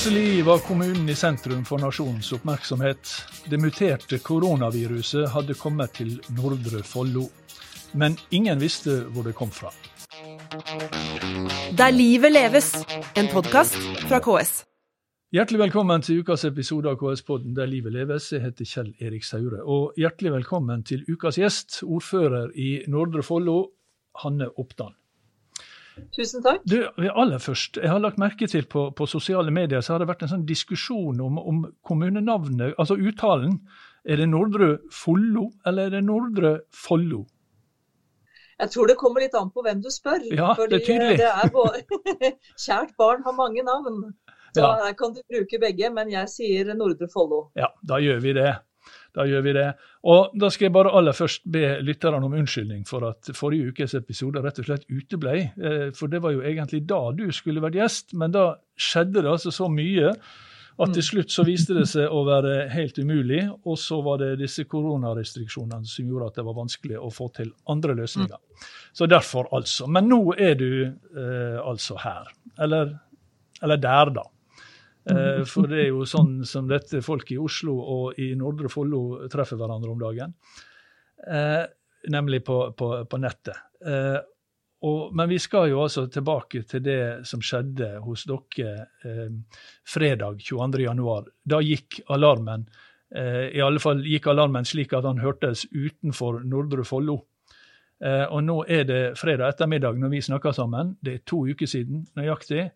Plutselig var kommunen i sentrum for nasjonens oppmerksomhet. Det muterte koronaviruset hadde kommet til Nordre Follo. Men ingen visste hvor det kom fra. Der livet leves, en podkast fra KS. Hjertelig velkommen til ukas episode av KS-podden Der livet leves. Jeg heter Kjell Erik Saure. Og hjertelig velkommen til ukas gjest, ordfører i Nordre Follo, Hanne Oppdan. Tusen takk. Du, aller først, Jeg har lagt merke til på, på sosiale medier så har det vært en sånn diskusjon om, om kommunenavnet, altså uttalen. Er det Nordre Follo eller er det Nordre Follo? Jeg tror det kommer litt an på hvem du spør. Ja, det er tydelig. Det er både, kjært barn har mange navn. Så Ja. her kan du bruke begge, men jeg sier Nordre Follo. Ja, da gjør vi det. Da gjør vi det. Og da skal jeg bare aller først be lytterne om unnskyldning for at forrige ukes episode rett og slett uteblei. Eh, For det var jo egentlig da du skulle vært gjest, men da skjedde det altså så mye at til slutt så viste det seg å være helt umulig. Og så var det disse koronarestriksjonene som gjorde at det var vanskelig å få til andre løsninger. Så derfor, altså. Men nå er du eh, altså her. Eller, eller der, da. Eh, For det er jo sånn som dette folk i Oslo og i Nordre Follo treffer hverandre om dagen. Eh, nemlig på, på, på nettet. Eh, og, men vi skal jo altså tilbake til det som skjedde hos dere eh, fredag 22.1. Da gikk alarmen. Eh, I alle fall gikk alarmen slik at han hørtes utenfor Nordre Follo. Eh, og nå er det fredag ettermiddag når vi snakker sammen. Det er to uker siden nøyaktig.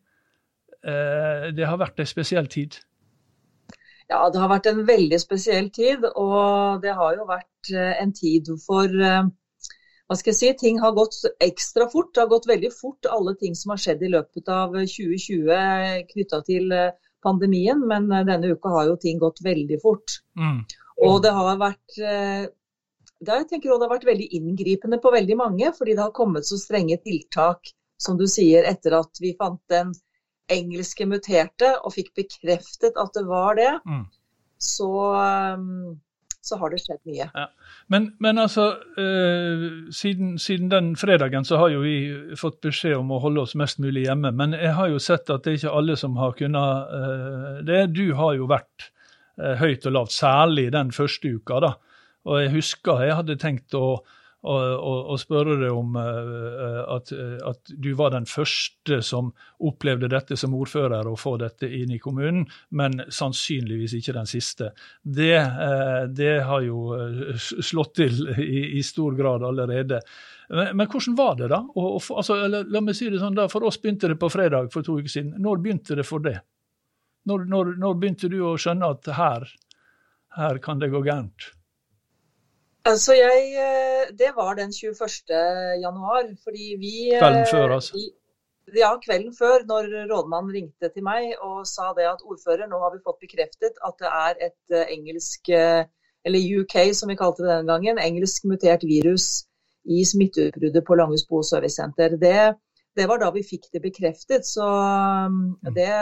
Eh, det har vært en spesiell tid. Ja, det har vært en veldig spesiell tid, og det har jo vært eh, en tid for eh, hva skal jeg si, ting har gått ekstra fort. Det har gått veldig fort, alle ting som har skjedd i løpet av 2020 knytta til pandemien. Men denne uka har jo ting gått veldig fort. Mm. Og det har vært det, jeg tenker det har vært veldig inngripende på veldig mange, fordi det har kommet så strenge tiltak, som du sier, etter at vi fant den engelske muterte og fikk bekreftet at det var det. Mm. Så, um, så har det skjedd mye. Men, men altså, eh, siden, siden den fredagen så har jo vi fått beskjed om å holde oss mest mulig hjemme. Men jeg har jo sett at det er ikke alle som har kunnet eh, det. Du har jo vært eh, høyt og lavt, særlig den første uka. da. Og jeg husker jeg hadde tenkt å, å, og, og spørre deg om eh, at, eh, at du var den første som opplevde dette som ordfører, å få dette inn i kommunen, men sannsynligvis ikke den siste. Det, eh, det har jo eh, slått til i, i stor grad allerede. Men, men hvordan var det, da? Og, og, altså, eller, la meg si det sånn da, For oss begynte det på fredag for to uker siden. Når begynte det for det? Når, når, når begynte du å skjønne at her, her kan det gå gærent? Altså jeg, eh, det var den 21. januar, fordi vi eh, Kvelden før, altså. vi- Ja, kvelden før, når rådmannen ringte til meg og sa det at ordfører, nå har vi fått bekreftet at det er et engelsk, eller UK som vi kalte det den gangen, engelsk mutert virus i smitteutbruddet på Langhus bo- og servicesenter. Det, det var da vi fikk det bekreftet, så um, det,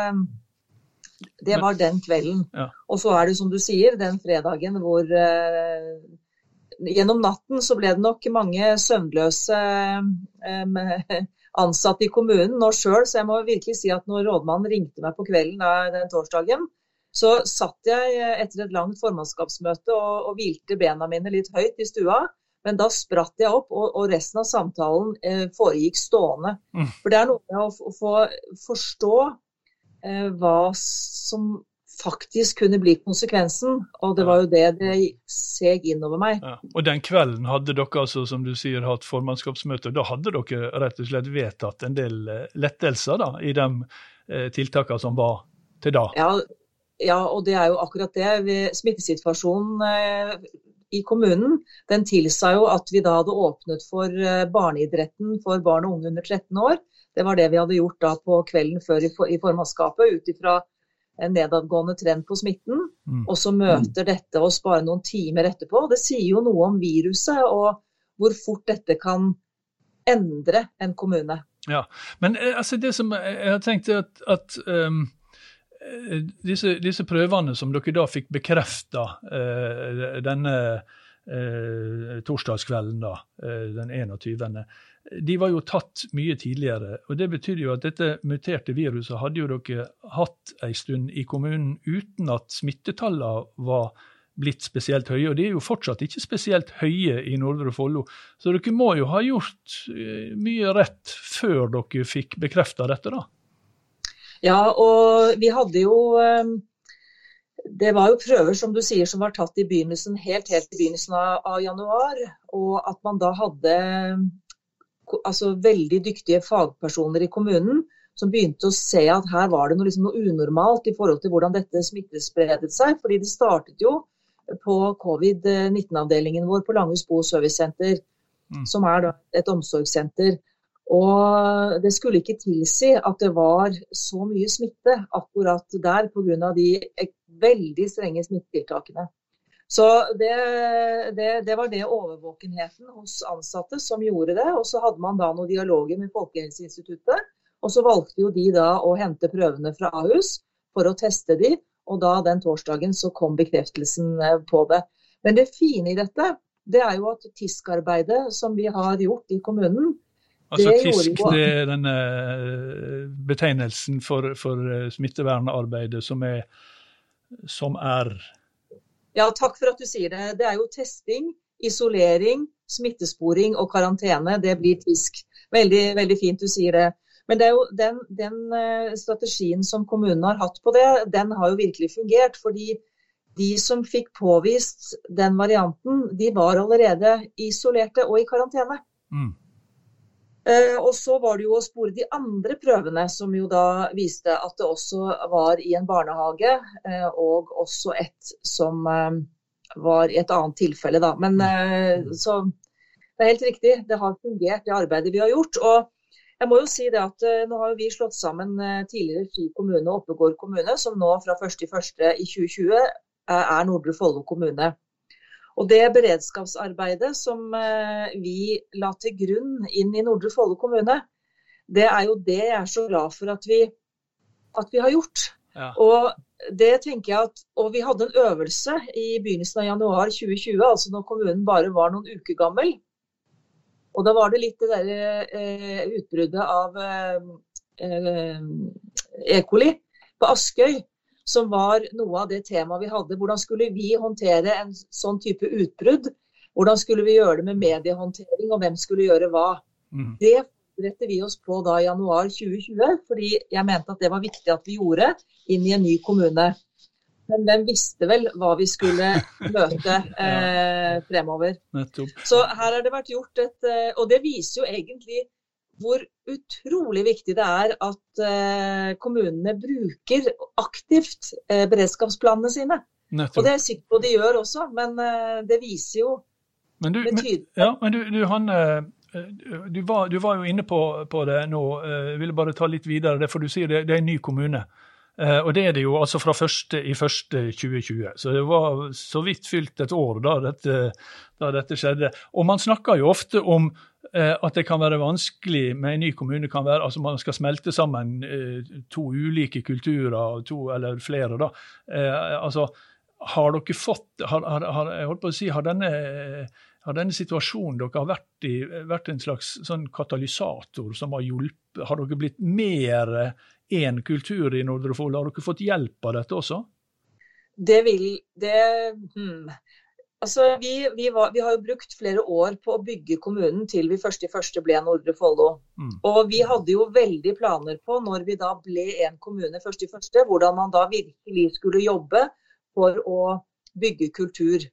det var den kvelden. Ja. Og så er det som du sier, den fredagen hvor Gjennom natten så ble det nok mange søvnløse eh, ansatte i kommunen nå sjøl, så jeg må virkelig si at når rådmannen ringte meg på kvelden den torsdagen, så satt jeg eh, etter et langt formannskapsmøte og, og hvilte bena mine litt høyt i stua. Men da spratt jeg opp, og, og resten av samtalen eh, foregikk stående. Mm. For det er noe med å å få forstå eh, hva som faktisk kunne bli konsekvensen. Og det var jo det det seg innover meg. Ja. Og den kvelden hadde dere altså, som du sier, hatt formannskapsmøte. Da hadde dere rett og slett vedtatt en del eh, lettelser da, i de eh, tiltakene som var til da. Ja, ja, og det er jo akkurat det. Smittesituasjonen eh, i kommunen den tilsa jo at vi da hadde åpnet for eh, barneidretten for barn og unge under 13 år. Det var det vi hadde gjort da på kvelden før i, for, i formannskapet, ut ifra en nedadgående trend på smitten. Mm. Og så møter dette oss bare noen timer etterpå. Det sier jo noe om viruset og hvor fort dette kan endre en kommune. Ja, Men eh, altså, det som jeg jeg har tenkt er at, at eh, disse, disse prøvene som dere da fikk bekrefta, denne eh, torsdagskvelden, da, eh, den 21. De var jo tatt mye tidligere. og Det betyr jo at dette muterte viruset hadde jo dere hatt en stund i kommunen uten at smittetallene var blitt spesielt høye. Og de er jo fortsatt ikke spesielt høye i Nordre Follo. Så dere må jo ha gjort eh, mye rett før dere fikk bekrefta dette, da? Ja, og vi hadde jo eh, det var jo prøver som du sier, som var tatt i begynnelsen, helt, helt i begynnelsen av, av januar. Og at man da hadde altså, veldig dyktige fagpersoner i kommunen som begynte å se at her var det noe, liksom, noe unormalt i forhold til hvordan dette smittespredet seg. Fordi det startet jo på covid-19-avdelingen vår på Langhus bo- servicesenter, mm. som er et omsorgssenter. Og det skulle ikke tilsi at det var så mye smitte akkurat der pga. de veldig strenge smittetiltakene. Så det, det, det, var det overvåkenheten hos ansatte som gjorde det. Og så hadde man da noen dialoger med Folkehelseinstituttet. Og så valgte jo de da å hente prøvene fra Ahus for å teste de. Og da den torsdagen så kom bekreftelsen eh, på det. Men det fine i dette, det er jo at TISK-arbeidet som vi har gjort i kommunen, Altså TISK det er denne eh, betegnelsen for, for eh, smittevernarbeidet som er som er Ja, takk for at du sier det. Det er jo testing, isolering, smittesporing og karantene. Det blir TISK. Veldig, veldig fint du sier det. Men det er jo den, den, eh, strategien som kommunen har hatt på det, den har jo virkelig fungert. Fordi de som fikk påvist den varianten, de var allerede isolerte og i karantene. Mm. Eh, og så var det jo å spore de andre prøvene, som jo da viste at det også var i en barnehage, eh, og også et som eh, var i et annet tilfelle, da. Men så det er helt riktig, det har fungert, det arbeidet vi har gjort. Og jeg må jo si det at nå har vi slått sammen tidligere Ski kommune og Oppegård kommune, som nå fra 1.1. i 2020 er Nordre Follo kommune. Og det beredskapsarbeidet som eh, vi la til grunn inn i Nordre Follo kommune, det er jo det jeg er så glad for at vi, at vi har gjort. Ja. Og det tenker jeg at, og vi hadde en øvelse i begynnelsen av januar 2020, altså når kommunen bare var noen uker gammel. Og da var det litt det der eh, utbruddet av eh, eh, E. coli på Askøy som var noe av det temaet vi hadde. Hvordan skulle vi håndtere en sånn type utbrudd? Hvordan skulle vi gjøre det med mediehåndtering, og hvem skulle gjøre hva? Mm. Det forberedte vi oss på da i januar 2020, fordi jeg mente at det var viktig at vi gjorde inn i en ny kommune. Men hvem visste vel hva vi skulle møte eh, fremover. Så her har det vært gjort et eh, Og det viser jo egentlig hvor utrolig viktig det er at eh, kommunene bruker aktivt eh, beredskapsplanene sine. Nettopp. Og det er jeg sikker på de gjør også, men eh, det viser jo men du, med Men, Ja, men du, du Hanne, du var, du var, jo inne på, på, det nå. Jeg ville bare ta litt videre det, for du sier det, det er en ny kommune. Uh, og det er det jo altså fra første i første 2020. Så det var så vidt fylt et år da dette, da dette skjedde. Og man snakker jo ofte om uh, at det kan være vanskelig med en ny kommune. kan være, altså Man skal smelte sammen uh, to ulike kulturer, to eller flere. da. altså, Har dere fått har, har, har, jeg holdt på å si, har denne, har denne situasjonen dere har vært i, vært en slags sånn katalysator som har hjulpet? Har dere blitt mer én kultur i Nordre Follo. Har dere fått hjelp av dette også? Det vil det, hmm. Altså, vi, vi, var, vi, har jo brukt flere år på å bygge kommunen til vi først i første ble Nordre Follo. Mm. Og vi hadde jo veldig planer på, når vi da ble en kommune først i første, hvordan man da virkelig skulle jobbe for å bygge kultur.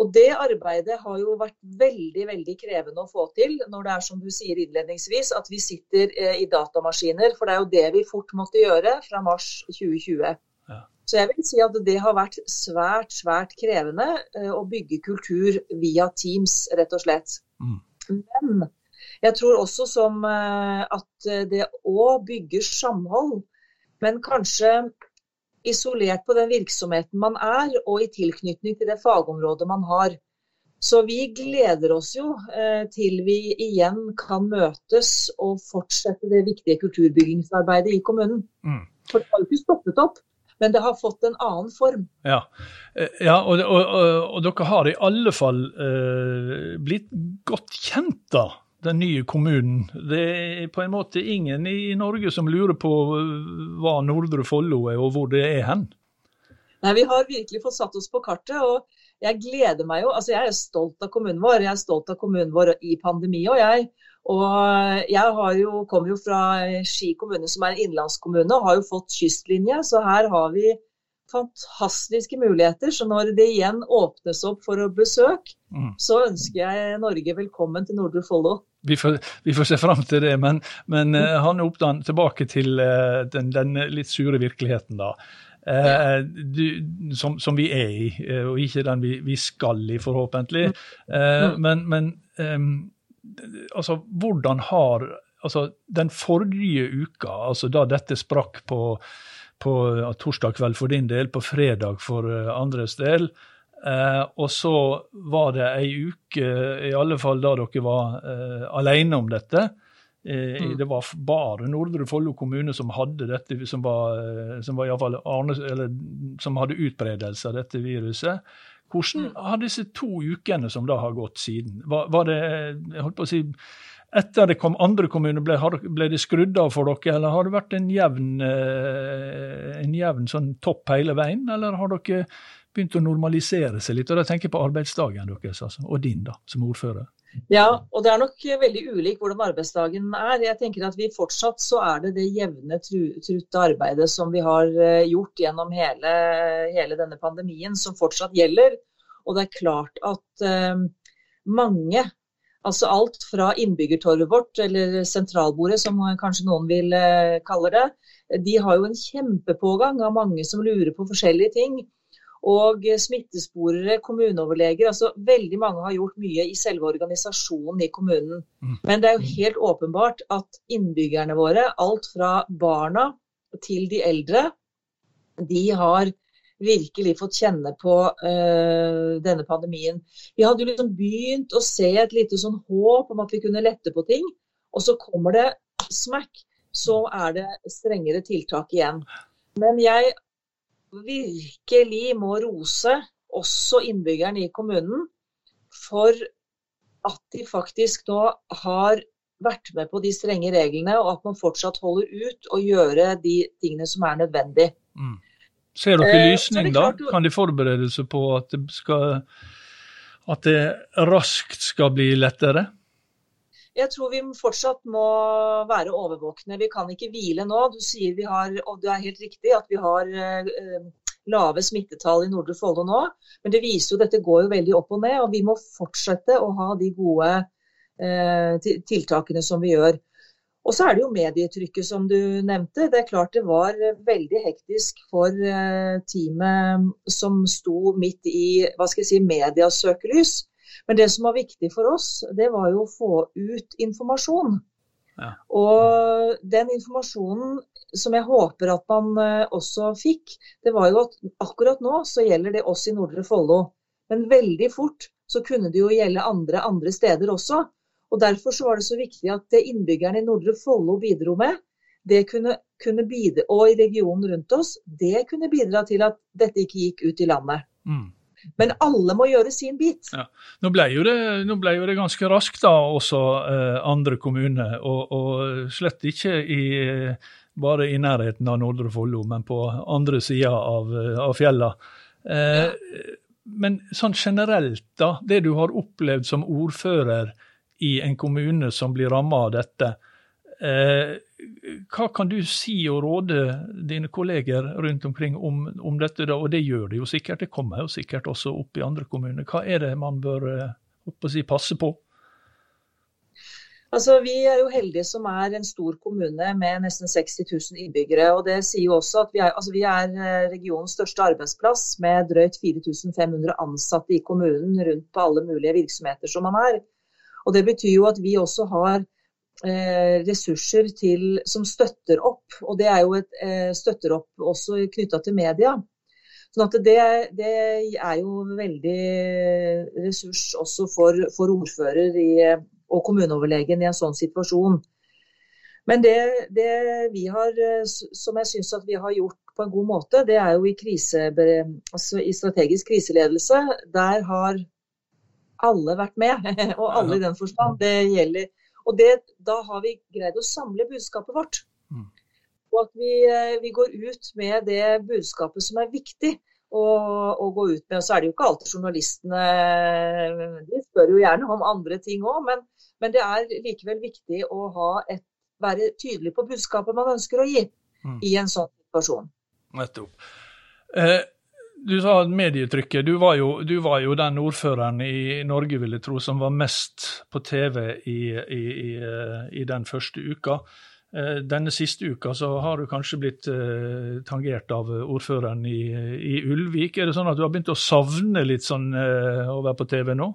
Og det arbeidet har jo vært veldig veldig krevende å få til når det er som du sier innledningsvis, at vi sitter eh, i datamaskiner. For det er jo det vi fort måtte gjøre fra mars 2020. Ja. Så jeg vil si at det har vært svært, svært krevende eh, å bygge kultur via Teams, rett og slett. Mm. Men jeg tror også som eh, at det òg bygger samhold. Men kanskje isolert på den virksomheten man er, og i tilknytning til det fagområdet man har. Så vi gleder oss jo eh, til vi igjen kan møtes og fortsette det viktige kulturbyggingsarbeidet i kommunen. Mm. For det har jo ikke stoppet opp. Men det har fått en annen form. Ja, ja og, og, og, og, dere har i alle fall eh, blitt godt kjent, da den nye kommunen. Det er på en måte ingen i Norge som lurer på hva Nordre Follo er, og hvor det er hen. Nei, Vi har virkelig fått satt oss på kartet. og Jeg gleder meg jo. altså Jeg er stolt av kommunen vår. Jeg er stolt av kommunen vår i pandemi. Og jeg, og jeg har jo, kommer jo fra Ski kommune, som er en innlandskommune, og har jo fått kystlinje. Så her har vi fantastiske muligheter. Så når det igjen åpnes opp for å besøke, mm. så ønsker jeg Norge velkommen til Nordre Follo. Vi får, vi får, se fram til det, men, men uh, Hanne Oppdan, tilbake til uh, den, den, litt sure virkeligheten, da. Uh, du, som, som, vi er i, og ikke den vi, vi skal i, forhåpentlig. Mm. Men, men um, altså, hvordan har altså, den forrige uka, altså da dette sprakk på på torsdag kveld for din del, på fredag for andres del. Uh, og så var det ei uke, i alle fall da dere var eh, alene om dette. Mm. Det var bare Nordre Follo kommune som hadde dette, som var, som var iallfall Arne, eller, som hadde utbredelse av dette viruset. Hvordan mm. har disse to ukene som da har gått siden, var, var det jeg holdt på å si, etter det kom andre kommuner, ble, ble, det skrudd av for dere, eller har det vært en jevn, eh, en jevn sånn topp hele veien, eller har dere begynt å normalisere seg litt? Og da tenker jeg på arbeidsdagen deres, altså, og din da, som ordfører. Ja, og det er nok veldig ulik hvordan arbeidsdagen er. Jeg tenker at vi fortsatt så er det det jevne, trutte arbeidet som vi har eh, gjort gjennom hele, hele, denne pandemien, som fortsatt gjelder. Og det er klart at uh, mange Altså alt fra innbyggertorvet vårt, eller sentralbordet som kanskje noen vil eh, kalle det. De har jo en kjempepågang av mange som lurer på forskjellige ting. Og smittesporere, kommuneoverleger. altså Veldig mange har gjort mye i selve organisasjonen i kommunen. Mm. Men det er jo helt åpenbart at innbyggerne våre, alt fra barna til de eldre, de har virkelig fått kjenne på uh, denne pandemien. Vi hadde jo liksom begynt å se et lite sånn håp om at vi kunne lette på ting, og så kommer det smack, så er det strengere tiltak igjen. Men jeg virkelig må rose også innbyggerne i kommunen for at de faktisk nå har vært med på de strenge reglene, og at man fortsatt holder ut og gjøre de tingene som er nødvendig. Mm. Ser dere eh, lysning, da? Kan de forberede seg på at det, skal, at det raskt skal bli lettere? Jeg tror vi fortsatt må være overvåkne. Vi kan ikke hvile nå. Du sier vi har, og det er helt riktig, at vi har eh, lave smittetall i Nordre Follo nå. Men det viser jo dette går jo veldig opp og ned, og vi må fortsette å ha de gode eh, tiltakene som vi gjør. Og så er det jo medietrykket som du nevnte. Det er klart det var veldig hektisk for eh, teamet som sto midt i hva skal jeg si, medias søkelys. Men det som var viktig for oss, det var jo å få ut informasjon. Ja. Og den informasjonen som jeg håper at man eh, også fikk, det var jo at akkurat nå så gjelder det oss i Nordre Follo. Men veldig fort så kunne det jo gjelde andre andre steder også. Og Derfor så var det så viktig at det innbyggerne i Nordre Follo bidro med, det kunne, kunne bidra, og i regionen rundt oss, det kunne bidra til at dette ikke gikk ut i landet. Mm. Men alle må gjøre sin bit. Ja. Nå, ble det, nå, ble jo det, ganske raskt da også eh, andre kommuner, og, og, slett ikke i, bare i nærheten av Nordre Follo, men på andre sida av, av fjella. Eh, ja. Men sånn generelt, da, det du har opplevd som ordfører i en kommune som blir ramma av dette. Eh, hva kan du si og råde dine kolleger rundt omkring om, om, dette? da, Og det gjør det jo sikkert, det kommer jo sikkert også opp i andre kommuner. Hva er det man bør eh, si, passe på? Altså, Vi er jo heldige som er en stor kommune med nesten 60 000 innbyggere. og Det sier jo også at vi er, altså vi er eh, regionens største arbeidsplass med drøyt 4500 ansatte i kommunen rundt på alle mulige virksomheter som man er. Og Det betyr jo at vi også har eh, ressurser til, som støtter opp. Og det er jo et eh, støtter opp også knytta til media. Sånn at det, det, er jo veldig ressurs også for, for ordfører i, og kommuneoverlegen i en sånn situasjon. Men det, det vi har, som jeg syns at vi har gjort på en god måte, det er jo i, krise, altså i strategisk kriseledelse. Der har alle vært med, og alle i den forstand. Det gjelder. Og det, da har vi greid å samle budskapet vårt. Mm. Og at vi, eh, vi, går ut med det budskapet som er viktig å, å, gå ut med. Og så er det jo ikke alltid journalistene De spør jo gjerne om andre ting òg, men, men, det er likevel viktig å et, være tydelig på budskapet man ønsker å gi mm. i en sånn situasjon. Nettopp. Eh, du sa medietrykket. Du var, jo, du var, jo, den ordføreren i Norge vil jeg tro, som var mest på TV i, i, i, i den første uka. Eh, denne siste uka så har du kanskje blitt eh, tangert av ordføreren i, i, Ulvik. Er det sånn at du har begynt å savne litt sånn eh, å være på TV nå?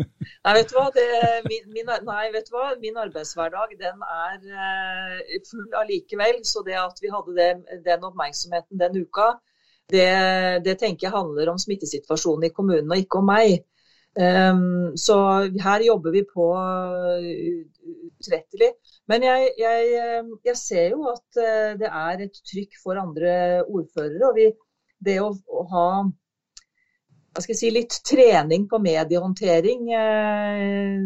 nei, vet du hva? Det, min, min, nei, vet du hva? Min arbeidshverdag den er eh, full allikevel. Så det at vi hadde det, den oppmerksomheten den uka, det, det, tenker jeg handler om smittesituasjonen i kommunen og ikke om meg. Um, så her jobber vi på utrettelig. Men jeg, jeg, jeg, ser jo at eh, det er et trykk for andre ordførere. og vi, Det å, å ha si, litt trening på mediehåndtering, eh,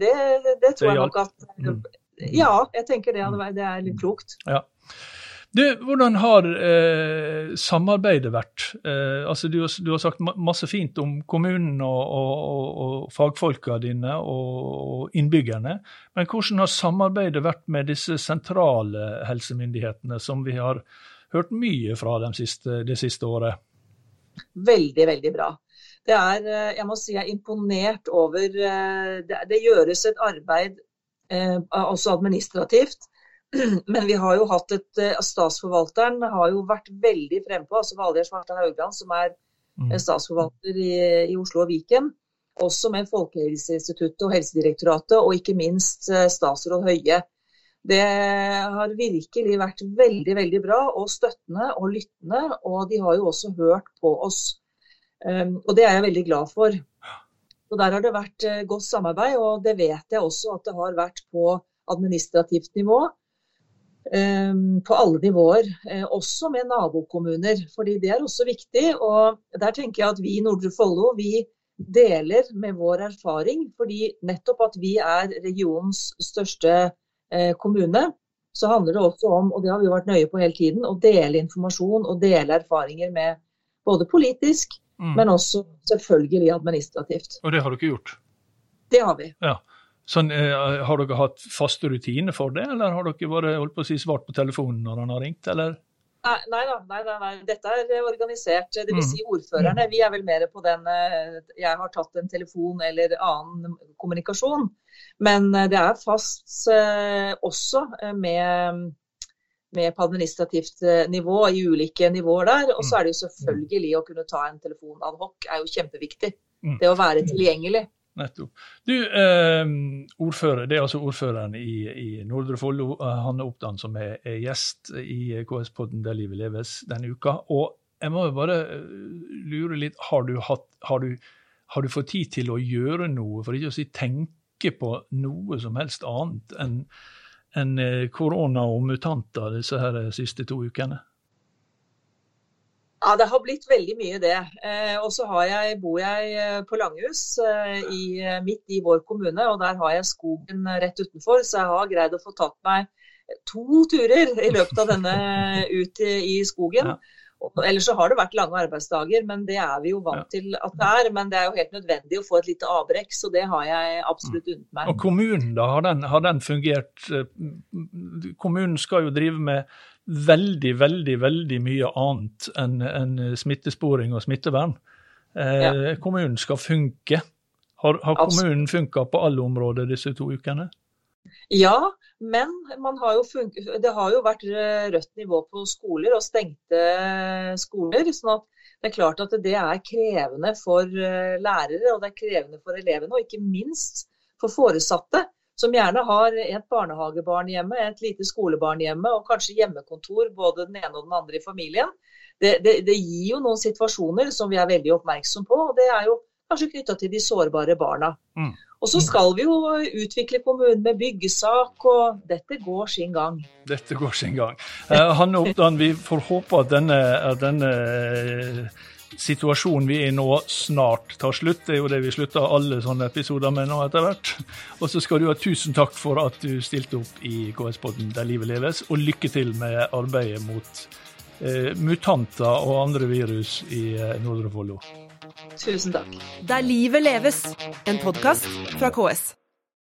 det, det tror jeg nok at mm. Ja, jeg tenker det, det er litt klokt. Ja. Du, hvordan har eh, samarbeidet vært? Eh, altså du, du, har sagt masse fint om kommunen og, og, og fagfolka dine og innbyggerne. Men hvordan har samarbeidet vært med disse sentrale helsemyndighetene, som vi har hørt mye fra de siste, det siste året? Veldig, veldig bra. Det er, eh, jeg må si jeg er imponert over eh, Det, det gjøres et arbeid eh, også administrativt Men vi har jo hatt et eh, Statsforvalteren har jo vært veldig frempå, altså Valgerd Svartan Haugland, som er mm. Eh, statsforvalter i, i, Oslo og Viken. Også med Folkehelseinstituttet og Helsedirektoratet, og ikke minst eh, statsråd Høie. Det har virkelig vært veldig veldig bra og støttende og lyttende. Og de har jo også hørt på oss. Um, og det er jeg veldig glad for. Og Der har det vært godt samarbeid, og det vet jeg også at det har vært på administrativt nivå. Ehm, på alle nivåer, eh, også med nabokommuner. fordi Det er også viktig. og Der tenker jeg at vi i Nordre Follo vi deler med vår erfaring. fordi nettopp at vi er regionens største eh, kommune, så handler det også om, og det har vi vært nøye på hele tiden, å dele informasjon og dele erfaringer med både politisk, mm. men også selvfølgelig administrativt. Og det har du ikke gjort? Det har vi. Ja. Sånn, eh, har dere hatt faste rutiner for det, eller har dere bare holdt på å si svart på telefonen når han har ringt, eller? Nei, nei da, nei, nei, dette er organisert. Dvs. vil Si ordførerne. Vi er vel mer på den eh, Jeg har tatt en telefon eller annen kommunikasjon. Men eh, det er fast også med, med på administrativt nivå i ulike nivåer der. Og så mm. er det jo selvfølgelig å kunne ta en telefon ad hoc er jo kjempeviktig. Mm. Det å være tilgjengelig. Nettopp. Du, eh, ordfører, Det er altså ordføreren i, i Nordre Follo, Hanne Oppdan, som er, er, gjest i KS-podden Der livet leves denne uka. Og jeg må jo bare eh, lure litt, har du, hatt, har, du, har du, fått tid til å gjøre noe, for ikke å si tenke på noe som helst annet enn en eh, korona og mutanter disse her siste to ukene? Ja, Det har blitt veldig mye det. Eh, og så bor jeg eh, på Langhus, eh, i, midt i vår kommune. og Der har jeg skogen rett utenfor, så jeg har greid å få tatt meg to turer i løpet av denne ut i, skogen. Ja. Ellers så har det vært lange arbeidsdager, men det er vi jo vant til at det er. Men det er jo helt nødvendig å få et lite avbrekk, så det har jeg absolutt unnet meg. Og kommunen, da? Har den, har den fungert Kommunen skal jo drive med veldig, veldig veldig mye annet enn en smittesporing og smittevern. Eh, ja. Kommunen skal funke. Har, har kommunen funka på alle områder disse to ukene? Ja, men har det har jo vært rødt nivå på skoler og stengte skoler. sånn at det er klart at det er krevende for eh, lærere og det er krevende for elevene, og ikke minst for foresatte som gjerne har et barnehagebarn hjemme, et lite skolebarn hjemme og kanskje hjemmekontor både den ene og den andre i familien. Det, det, det gir jo noen situasjoner som vi er veldig oppmerksom på. og Det er jo kanskje knytta til de sårbare barna. Mm. Og så skal vi jo utvikle kommunen med byggesak, og dette går sin gang. Dette går sin gang. Eh, Hanne Oppdan, vi får håpe at denne, at denne situasjonen vi er i nå, snart tar slutt. Det er jo det vi slutter alle sånne episoder med nå etter hvert. Og så skal du ha tusen takk for at du stilte opp i KS-podden Der livet leves, og lykke til med arbeidet mot eh, mutanter og andre virus i eh, Nordre Follo. Tusen takk. Der livet leves, en podkast fra KS.